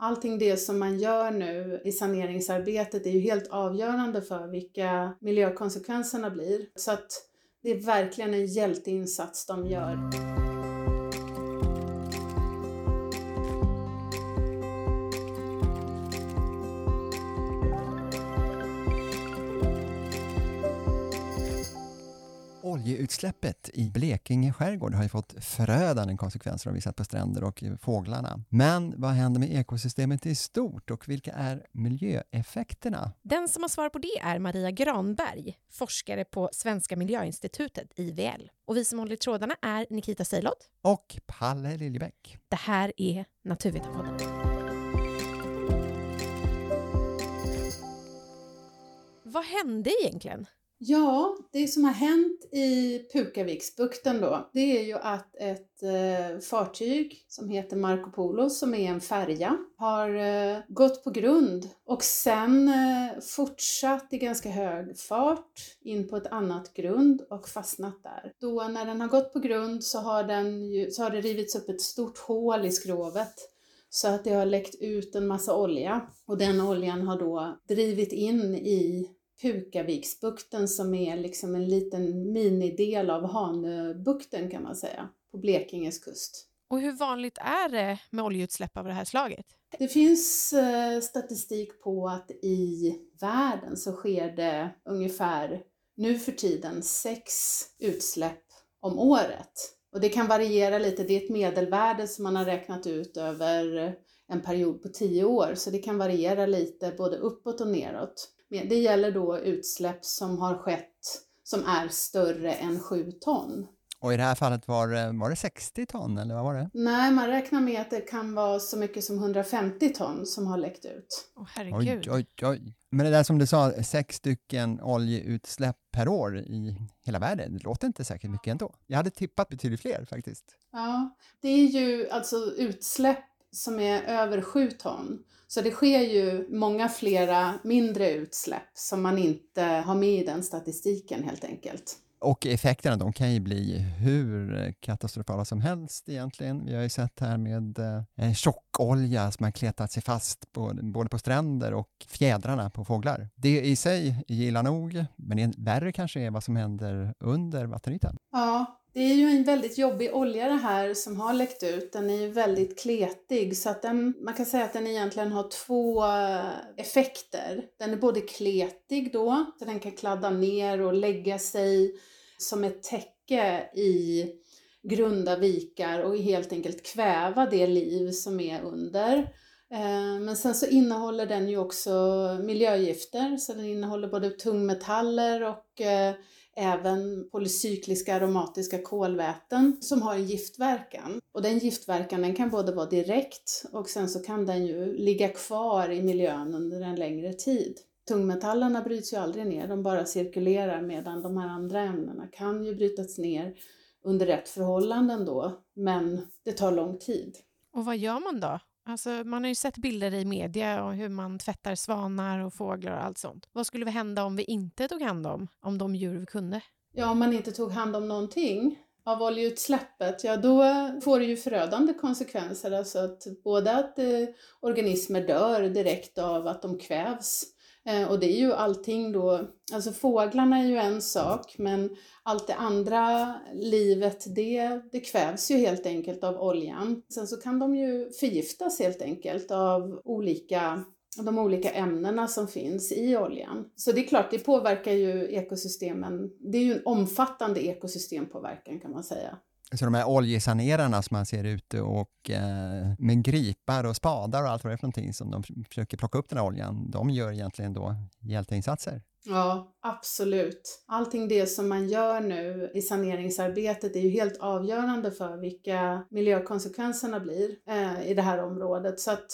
Allting det som man gör nu i saneringsarbetet är ju helt avgörande för vilka miljökonsekvenserna blir. Så att det är verkligen en hjälteinsats de gör. Oljeutsläppet i Blekinge skärgård har ju fått förödande konsekvenser har vi sett på stränder och fåglarna. Men vad händer med ekosystemet i stort och vilka är miljöeffekterna? Den som har svar på det är Maria Granberg, forskare på Svenska miljöinstitutet, IVL. Och vi som håller i trådarna är Nikita Seilot och Palle Liljebäck. Det här är Naturvetarpodden. Vad hände egentligen? Ja, det som har hänt i Pukaviksbukten då, det är ju att ett eh, fartyg som heter Marco Polo, som är en färja, har eh, gått på grund och sen eh, fortsatt i ganska hög fart in på ett annat grund och fastnat där. Då när den har gått på grund så har, den ju, så har det rivits upp ett stort hål i skrovet så att det har läckt ut en massa olja och den oljan har då drivit in i Pukaviksbukten som är liksom en liten minidel av Hanöbukten kan man säga, på Blekinges kust. Och hur vanligt är det med oljeutsläpp av det här slaget? Det finns eh, statistik på att i världen så sker det ungefär nu för tiden sex utsläpp om året. Och det kan variera lite, det är ett medelvärde som man har räknat ut över en period på tio år, så det kan variera lite både uppåt och neråt. Det gäller då utsläpp som har skett som är större än 7 ton. Och i det här fallet var det, var det 60 ton eller vad var det? Nej, man räknar med att det kan vara så mycket som 150 ton som har läckt ut. Åh oh, herregud. Oj, oj, oj. Men det där som du sa, sex stycken oljeutsläpp per år i hela världen, det låter inte säkert mycket ändå. Jag hade tippat betydligt fler faktiskt. Ja, det är ju alltså utsläpp som är över 7 ton. Så det sker ju många flera mindre utsläpp som man inte har med i den statistiken helt enkelt. Och effekterna de kan ju bli hur katastrofala som helst egentligen. Vi har ju sett här med eh, tjockolja som har kletat sig fast på, både på stränder och fjädrarna på fåglar. Det i sig gillar nog, men det värre kanske är vad som händer under vattenytan. Ja, det är ju en väldigt jobbig olja det här som har läckt ut. Den är ju väldigt kletig så att den, man kan säga att den egentligen har två effekter. Den är både kletig då, så den kan kladda ner och lägga sig som ett täcke i grunda vikar och helt enkelt kväva det liv som är under. Eh, men sen så innehåller den ju också miljögifter, så den innehåller både tungmetaller och eh, även polycykliska aromatiska kolväten som har en giftverkan. Och den giftverkan den kan både vara direkt och sen så kan den ju ligga kvar i miljön under en längre tid. Tungmetallerna bryts ju aldrig ner, de bara cirkulerar medan de här andra ämnena kan ju brytas ner under rätt förhållanden då, men det tar lång tid. Och vad gör man då? Alltså, man har ju sett bilder i media om hur man tvättar svanar och fåglar och allt sånt. Vad skulle hända om vi inte tog hand om, om de djur vi kunde? Ja, om man inte tog hand om någonting av oljeutsläppet, ja då får det ju förödande konsekvenser. Alltså att både att eh, organismer dör direkt av att de kvävs Eh, och det är ju allting då, alltså fåglarna är ju en sak, men allt det andra livet det, det kvävs ju helt enkelt av oljan. Sen så kan de ju förgiftas helt enkelt av olika de olika ämnena som finns i oljan. Så det är klart, det påverkar ju ekosystemen. Det är ju en omfattande ekosystempåverkan kan man säga. Så de här oljesanerarna som man ser ute och eh, med gripar och spadar och allt vad det är för någonting som de försöker plocka upp den här oljan, de gör egentligen då hjälteinsatser. Ja, absolut. Allting det som man gör nu i saneringsarbetet är ju helt avgörande för vilka miljökonsekvenserna blir eh, i det här området. Så att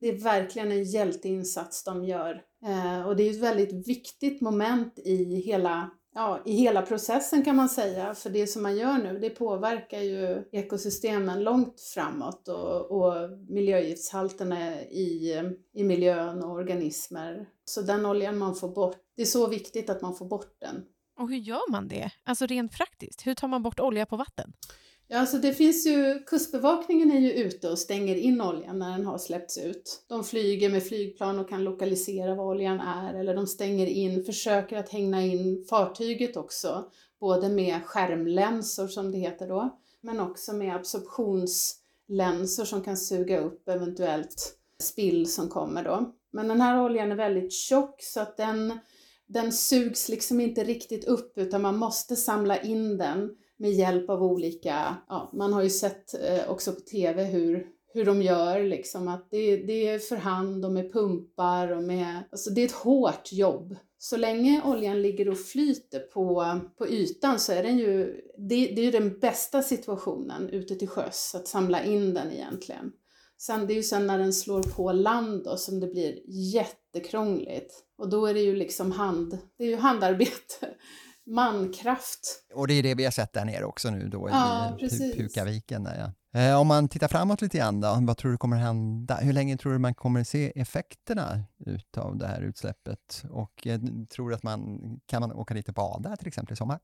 det är verkligen en hjälteinsats de gör. Eh, och det är ju ett väldigt viktigt moment i hela ja, i hela processen kan man säga. För det som man gör nu, det påverkar ju ekosystemen långt framåt och, och miljögiftshalterna i, i miljön och organismer. Så den oljan man får bort, det är så viktigt att man får bort den. Och hur gör man det? Alltså rent praktiskt, hur tar man bort olja på vatten? Ja, alltså det finns ju, kustbevakningen är ju ute och stänger in oljan när den har släppts ut. De flyger med flygplan och kan lokalisera var oljan är eller de stänger in, försöker att hänga in fartyget också, både med skärmlänsor som det heter då, men också med absorptionslänsor som kan suga upp eventuellt spill som kommer då. Men den här oljan är väldigt tjock så att den, den sugs liksom inte riktigt upp utan man måste samla in den med hjälp av olika, ja, man har ju sett eh, också på TV hur, hur de gör liksom att det, det är för hand och med pumpar och med, alltså det är ett hårt jobb. Så länge oljan ligger och flyter på, på ytan så är den ju, det, det är ju den bästa situationen ute till sjöss, att samla in den egentligen. Sen, det är ju sen när den slår på land då som det blir jättekrångligt. Och då är det ju liksom hand, det är ju handarbete mankraft. Och det är det vi har sett där nere också nu då ja, i Pukaviken. Där, ja. eh, om man tittar framåt lite grann då, vad tror du kommer hända? Hur länge tror du man kommer se effekterna utav det här utsläppet? Och eh, tror du att man kan man åka dit och bada till exempel i sommar?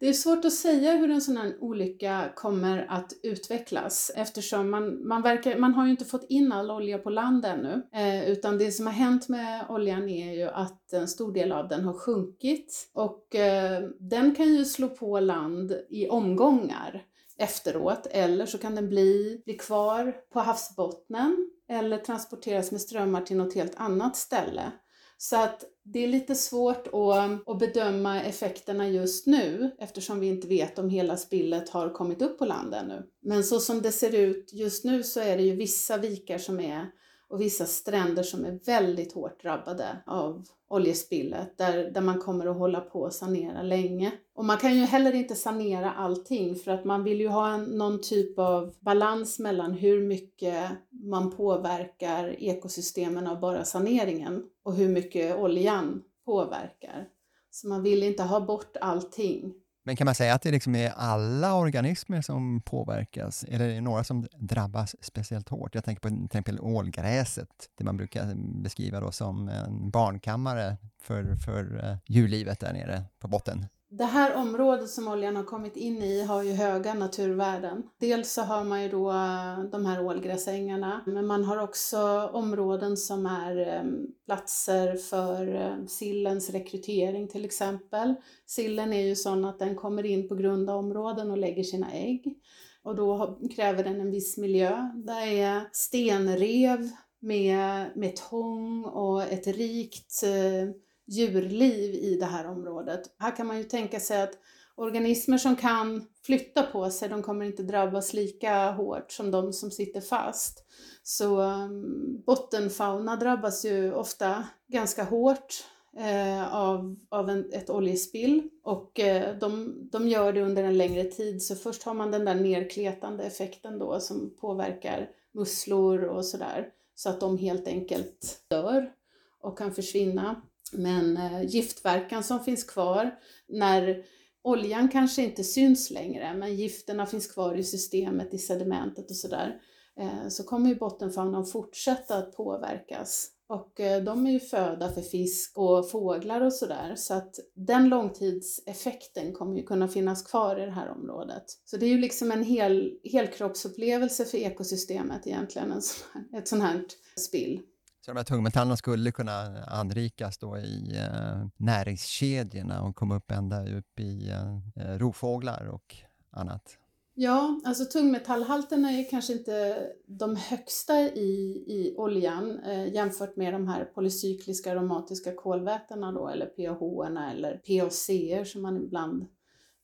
Det är svårt att säga hur en sån här olycka kommer att utvecklas eftersom man, man, verkar, man har ju inte fått in all olja på land ännu. Eh, utan det som har hänt med oljan är ju att en stor del av den har sjunkit och eh, den kan ju slå på land i omgångar efteråt eller så kan den bli, bli kvar på havsbottnen eller transporteras med strömmar till något helt annat ställe. Så att det är lite svårt att, att bedöma effekterna just nu eftersom vi inte vet om hela spillet har kommit upp på land ännu. Men så som det ser ut just nu så är det ju vissa vikar som är och vissa stränder som är väldigt hårt drabbade av oljespillet där, där man kommer att hålla på och sanera länge. Och man kan ju heller inte sanera allting för att man vill ju ha en, någon typ av balans mellan hur mycket man påverkar ekosystemen av bara saneringen och hur mycket oljan påverkar. Så man vill inte ha bort allting. Men kan man säga att det liksom är alla organismer som påverkas? Eller är det några som drabbas speciellt hårt? Jag tänker på till exempel ålgräset, det man brukar beskriva då som en barnkammare för, för eh, djurlivet där nere på botten. Det här området som oljan har kommit in i har ju höga naturvärden. Dels så har man ju då eh, de här ålgräsängarna, men man har också områden som är ehm, platser för ehm, sillens rekrytering till exempel. Sillen är ju sån att den kommer in på grunda områden och lägger sina ägg och då kräver den en viss miljö. Det är stenrev med, med tång och ett rikt eh, djurliv i det här området. Här kan man ju tänka sig att organismer som kan flytta på sig, de kommer inte drabbas lika hårt som de som sitter fast. Så um, bottenfauna drabbas ju ofta ganska hårt eh, av, av en, ett oljespill och eh, de, de gör det under en längre tid. Så först har man den där nerkletande effekten då som påverkar musslor och sådär så att de helt enkelt dör och kan försvinna. Men eh, giftverkan som finns kvar när oljan kanske inte syns längre men gifterna finns kvar i systemet, i sedimentet och sådär eh, så kommer ju bottenfaunan fortsätta att påverkas. Och eh, de är ju föda för fisk och fåglar och sådär så att den långtidseffekten kommer ju kunna finnas kvar i det här området. Så det är ju liksom en hel, helkroppsupplevelse för ekosystemet egentligen, en sån här, ett sånt här spill. Så de här tungmetallerna skulle kunna anrikas då i eh, näringskedjorna och komma upp ända upp i eh, eh, rovfåglar och annat? Ja, alltså tungmetallhalterna är kanske inte de högsta i, i oljan eh, jämfört med de här polycykliska aromatiska kolvätena då, eller PAH eller PAC som man ibland...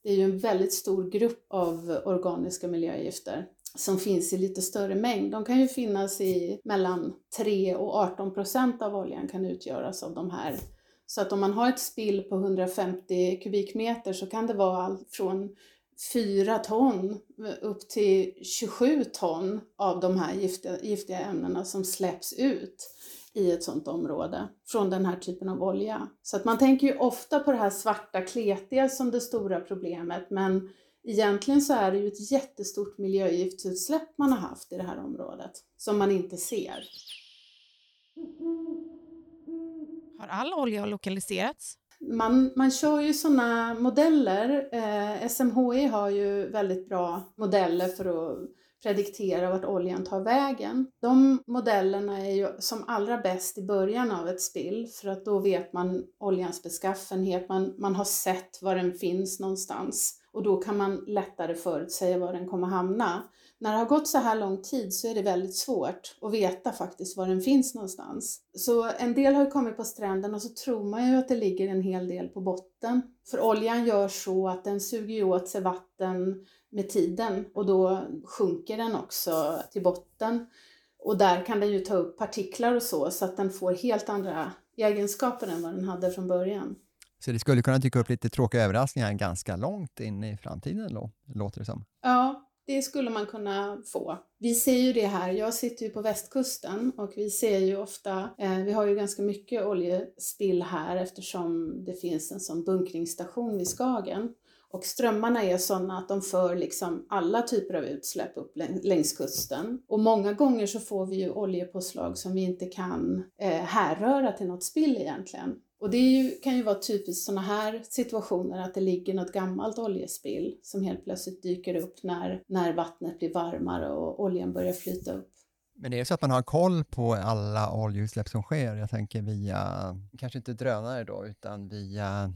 Det är ju en väldigt stor grupp av organiska miljögifter som finns i lite större mängd. De kan ju finnas i mellan 3 och 18 procent av oljan kan utgöras av de här. Så att om man har ett spill på 150 kubikmeter så kan det vara allt från 4 ton upp till 27 ton av de här giftiga, giftiga ämnena som släpps ut i ett sådant område från den här typen av olja. Så att man tänker ju ofta på det här svarta kletiga som det stora problemet men Egentligen så är det ju ett jättestort miljögiftsutsläpp man har haft i det här området som man inte ser. Har all olja lokaliserats? Man, man kör ju sådana modeller. Eh, SMHI har ju väldigt bra modeller för att prediktera vart oljan tar vägen. De modellerna är ju som allra bäst i början av ett spill för att då vet man oljans beskaffenhet, man, man har sett var den finns någonstans och då kan man lättare förutsäga var den kommer hamna. När det har gått så här lång tid så är det väldigt svårt att veta faktiskt var den finns någonstans. Så en del har ju kommit på stranden och så tror man ju att det ligger en hel del på botten. För oljan gör så att den suger åt sig vatten med tiden och då sjunker den också till botten. Och där kan den ju ta upp partiklar och så, så att den får helt andra egenskaper än vad den hade från början. Så det skulle kunna dyka upp lite tråkiga överraskningar ganska långt in i framtiden, låter det som? Ja, det skulle man kunna få. Vi ser ju det här, jag sitter ju på västkusten och vi ser ju ofta, eh, vi har ju ganska mycket oljespill här eftersom det finns en sån bunkringsstation vid Skagen. Och strömmarna är sådana att de för liksom alla typer av utsläpp upp längs kusten. Och många gånger så får vi ju oljepåslag som vi inte kan eh, härröra till något spill egentligen. Och det ju, kan ju vara typiskt sådana här situationer att det ligger något gammalt oljespill som helt plötsligt dyker upp när, när vattnet blir varmare och oljan börjar flyta upp. Men det är så att man har koll på alla oljeutsläpp som sker? Jag tänker via, kanske inte drönare då, utan via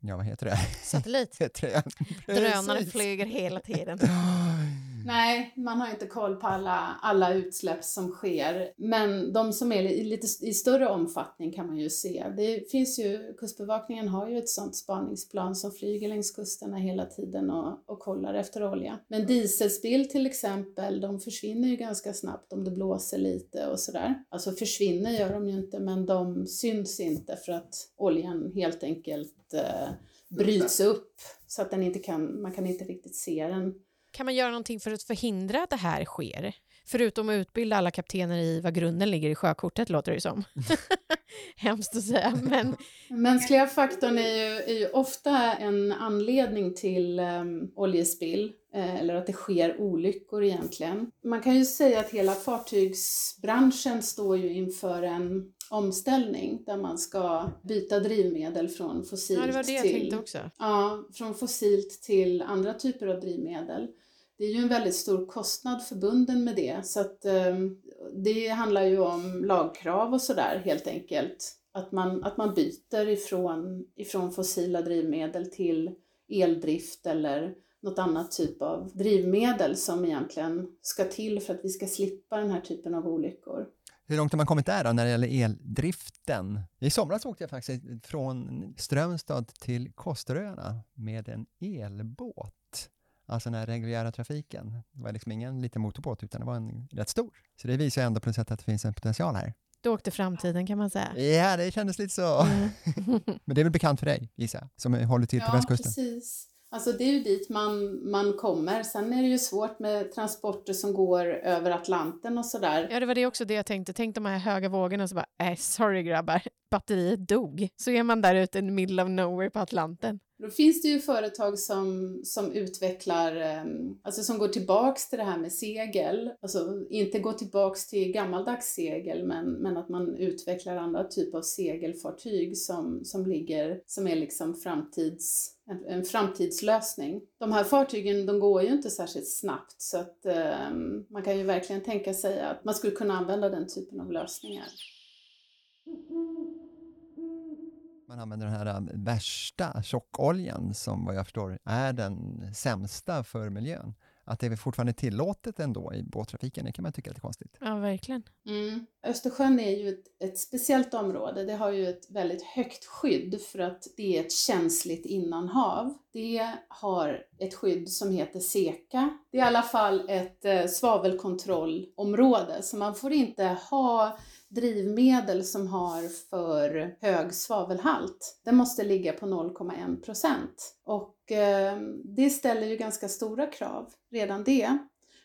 ja vad heter det? Satellit. heter det? Drönare flyger hela tiden. Nej, man har inte koll på alla, alla utsläpp som sker. Men de som är i lite i större omfattning kan man ju se. Det finns ju, Kustbevakningen har ju ett sånt spaningsplan som flyger längs kusterna hela tiden och, och kollar efter olja. Men dieselspill till exempel, de försvinner ju ganska snabbt om det blåser lite och sådär. Alltså försvinner gör de ju inte, men de syns inte för att oljan helt enkelt eh, bryts upp så att den inte kan, man kan inte riktigt se den kan man göra någonting för att förhindra att det här sker? Förutom att utbilda alla kaptener i vad grunden ligger i sjökortet, låter det som. Hemskt att säga, men... Mänskliga faktorn är ju, är ju ofta en anledning till um, oljespill, eller att det sker olyckor egentligen. Man kan ju säga att hela fartygsbranschen står ju inför en omställning där man ska byta drivmedel från fossilt ja, det var det jag till, tänkte också. Ja, från fossilt till andra typer av drivmedel det är ju en väldigt stor kostnad förbunden med det så att eh, det handlar ju om lagkrav och sådär helt enkelt. Att man, att man byter ifrån, ifrån fossila drivmedel till eldrift eller något annat typ av drivmedel som egentligen ska till för att vi ska slippa den här typen av olyckor. Hur långt har man kommit där då när det gäller eldriften? I somras åkte jag faktiskt från Strömstad till Kosteröarna med en elbåt. Alltså den här reguljära trafiken. Det var liksom ingen liten motorbåt utan det var en rätt stor. Så det visar ändå på något sätt att det finns en potential här. Du åkte framtiden kan man säga. Ja, det kändes lite så. Mm. Men det är väl bekant för dig, gissar jag, som håller till på ja, västkusten? Ja, precis. Alltså det är ju dit man, man kommer. Sen är det ju svårt med transporter som går över Atlanten och sådär. Ja, det var det också det jag tänkte. Tänk de här höga vågorna och så bara, äh, sorry grabbar, batteriet dog. Så är man där ute in the middle of nowhere på Atlanten. Då finns det ju företag som, som utvecklar, ehm, alltså som går tillbaks till det här med segel. Alltså inte gå tillbaks till gammaldags segel men, men att man utvecklar andra typer av segelfartyg som, som ligger, som är liksom framtids, en, framtidslösning. De här fartygen de går ju inte särskilt snabbt så att um, man kan ju verkligen tänka sig att man skulle kunna använda den typen av lösningar. Man använder den här äh, värsta tjockoljan som vad jag förstår är den sämsta för miljön. Att det är fortfarande tillåtet ändå i båttrafiken, det kan man tycka är lite konstigt. Ja, verkligen. Mm. Östersjön är ju ett, ett, speciellt område. Det har ju ett väldigt högt skydd för att det är ett känsligt innanhav. Det har ett skydd som heter SECA. Det är i alla fall ett eh, svavelkontrollområde, så man får inte ha drivmedel som har för hög svavelhalt, den måste ligga på 0,1 procent. Och Eh, det ställer ju ganska stora krav, redan det.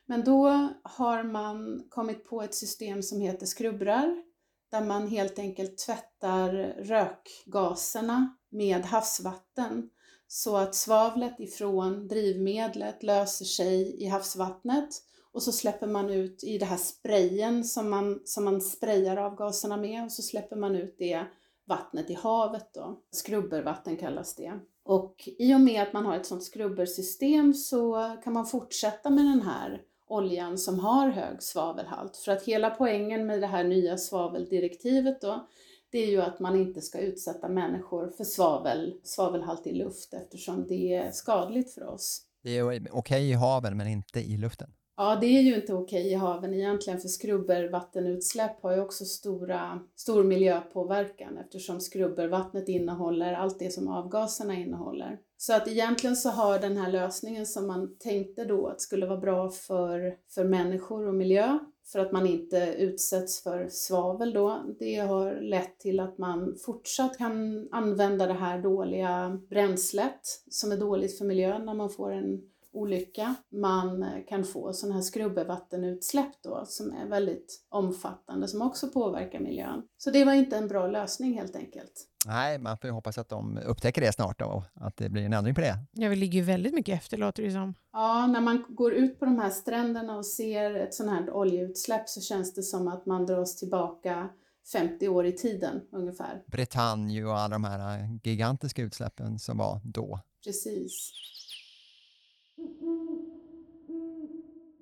Men då har man kommit på ett system som heter skrubbrar, där man helt enkelt tvättar rökgaserna med havsvatten så att svavlet ifrån drivmedlet löser sig i havsvattnet och så släpper man ut i det här sprayen som man, som man sprayar avgaserna med och så släpper man ut det vattnet i havet då. Skrubbervatten kallas det. Och i och med att man har ett sådant skrubbersystem så kan man fortsätta med den här oljan som har hög svavelhalt. För att hela poängen med det här nya svaveldirektivet då, det är ju att man inte ska utsätta människor för svavel, svavelhaltig luft eftersom det är skadligt för oss. Det är okej okay i haven men inte i luften. Ja, det är ju inte okej i haven egentligen för skrubbervattenutsläpp har ju också stora, stor miljöpåverkan eftersom skrubbervattnet innehåller allt det som avgaserna innehåller. Så att egentligen så har den här lösningen som man tänkte då att skulle vara bra för, för människor och miljö för att man inte utsätts för svavel då. Det har lett till att man fortsatt kan använda det här dåliga bränslet som är dåligt för miljön när man får en olycka. Man kan få sådana här skrubbervattenutsläpp då som är väldigt omfattande som också påverkar miljön. Så det var inte en bra lösning helt enkelt. Nej, man får ju hoppas att de upptäcker det snart och att det blir en ändring på det. Ja, vi ligger ju väldigt mycket efter låter det som. Ja, när man går ut på de här stränderna och ser ett sådant här oljeutsläpp så känns det som att man dras tillbaka 50 år i tiden ungefär. Bretagne och alla de här gigantiska utsläppen som var då. Precis.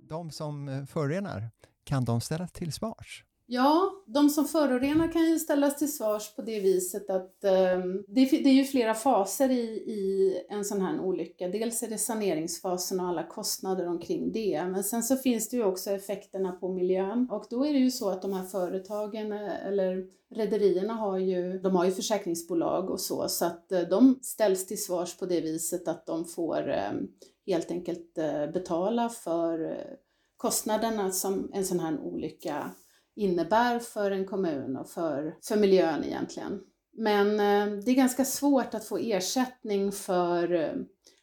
De som eh, förorenar, kan de ställas till svars? Ja, de som förorenar kan ju ställas till svars på det viset att eh, det, det, är ju flera faser i, i en sån här olycka. Dels är det saneringsfasen och alla kostnader omkring det, men sen så finns det ju också effekterna på miljön och då är det ju så att de här företagen eh, eller rederierna har ju, de har ju försäkringsbolag och så, så att eh, de ställs till svars på det viset att de får eh, helt enkelt eh, betala för eh, kostnaderna som en sån här olycka innebär för en kommun och för, för miljön egentligen. Men eh, det är ganska svårt att få ersättning för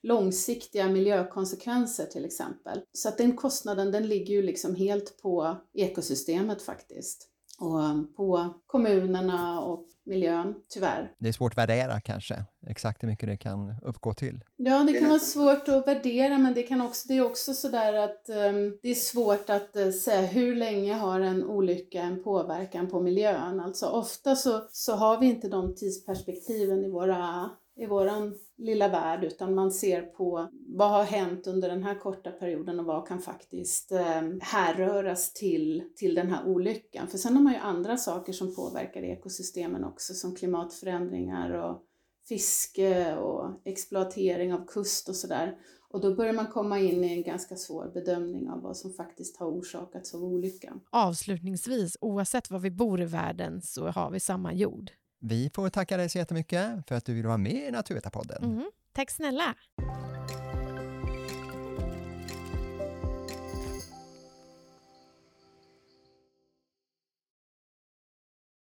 långsiktiga miljökonsekvenser till exempel. Så att den kostnaden den ligger ju liksom helt på ekosystemet faktiskt och eh, på kommunerna och miljön, tyvärr. Det är svårt att värdera kanske, exakt hur mycket det kan uppgå till. Ja, det kan vara svårt att värdera, men det, kan också, det är också sådär att um, det är svårt att uh, säga hur länge har en olycka en påverkan på miljön. Alltså ofta så, så har vi inte de tidsperspektiven i våra i våran lilla värld utan man ser på vad har hänt under den här korta perioden och vad kan faktiskt eh, härröras till, till den här olyckan. För sen har man ju andra saker som påverkar ekosystemen också som klimatförändringar och fiske och exploatering av kust och sådär. Och då börjar man komma in i en ganska svår bedömning av vad som faktiskt har orsakats av olyckan. Avslutningsvis, oavsett var vi bor i världen så har vi samma jord. Vi får tacka dig så jättemycket för att du vill vara med i Naturvetarpodden. Mm. Tack snälla!